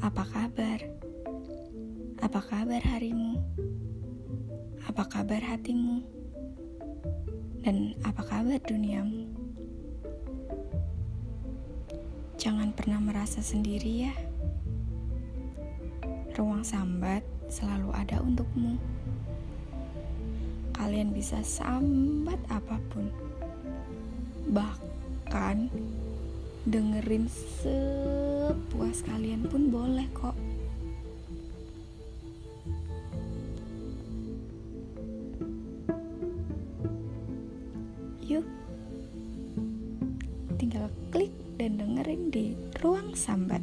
Apa kabar? Apa kabar harimu? Apa kabar hatimu? Dan apa kabar duniamu? Jangan pernah merasa sendiri ya. Ruang sambat selalu ada untukmu. Kalian bisa sambat apa pun. Bahkan dengerin sepuas kalian pun boleh kok. Yuk, tinggal klik dan dengerin di ruang sambat.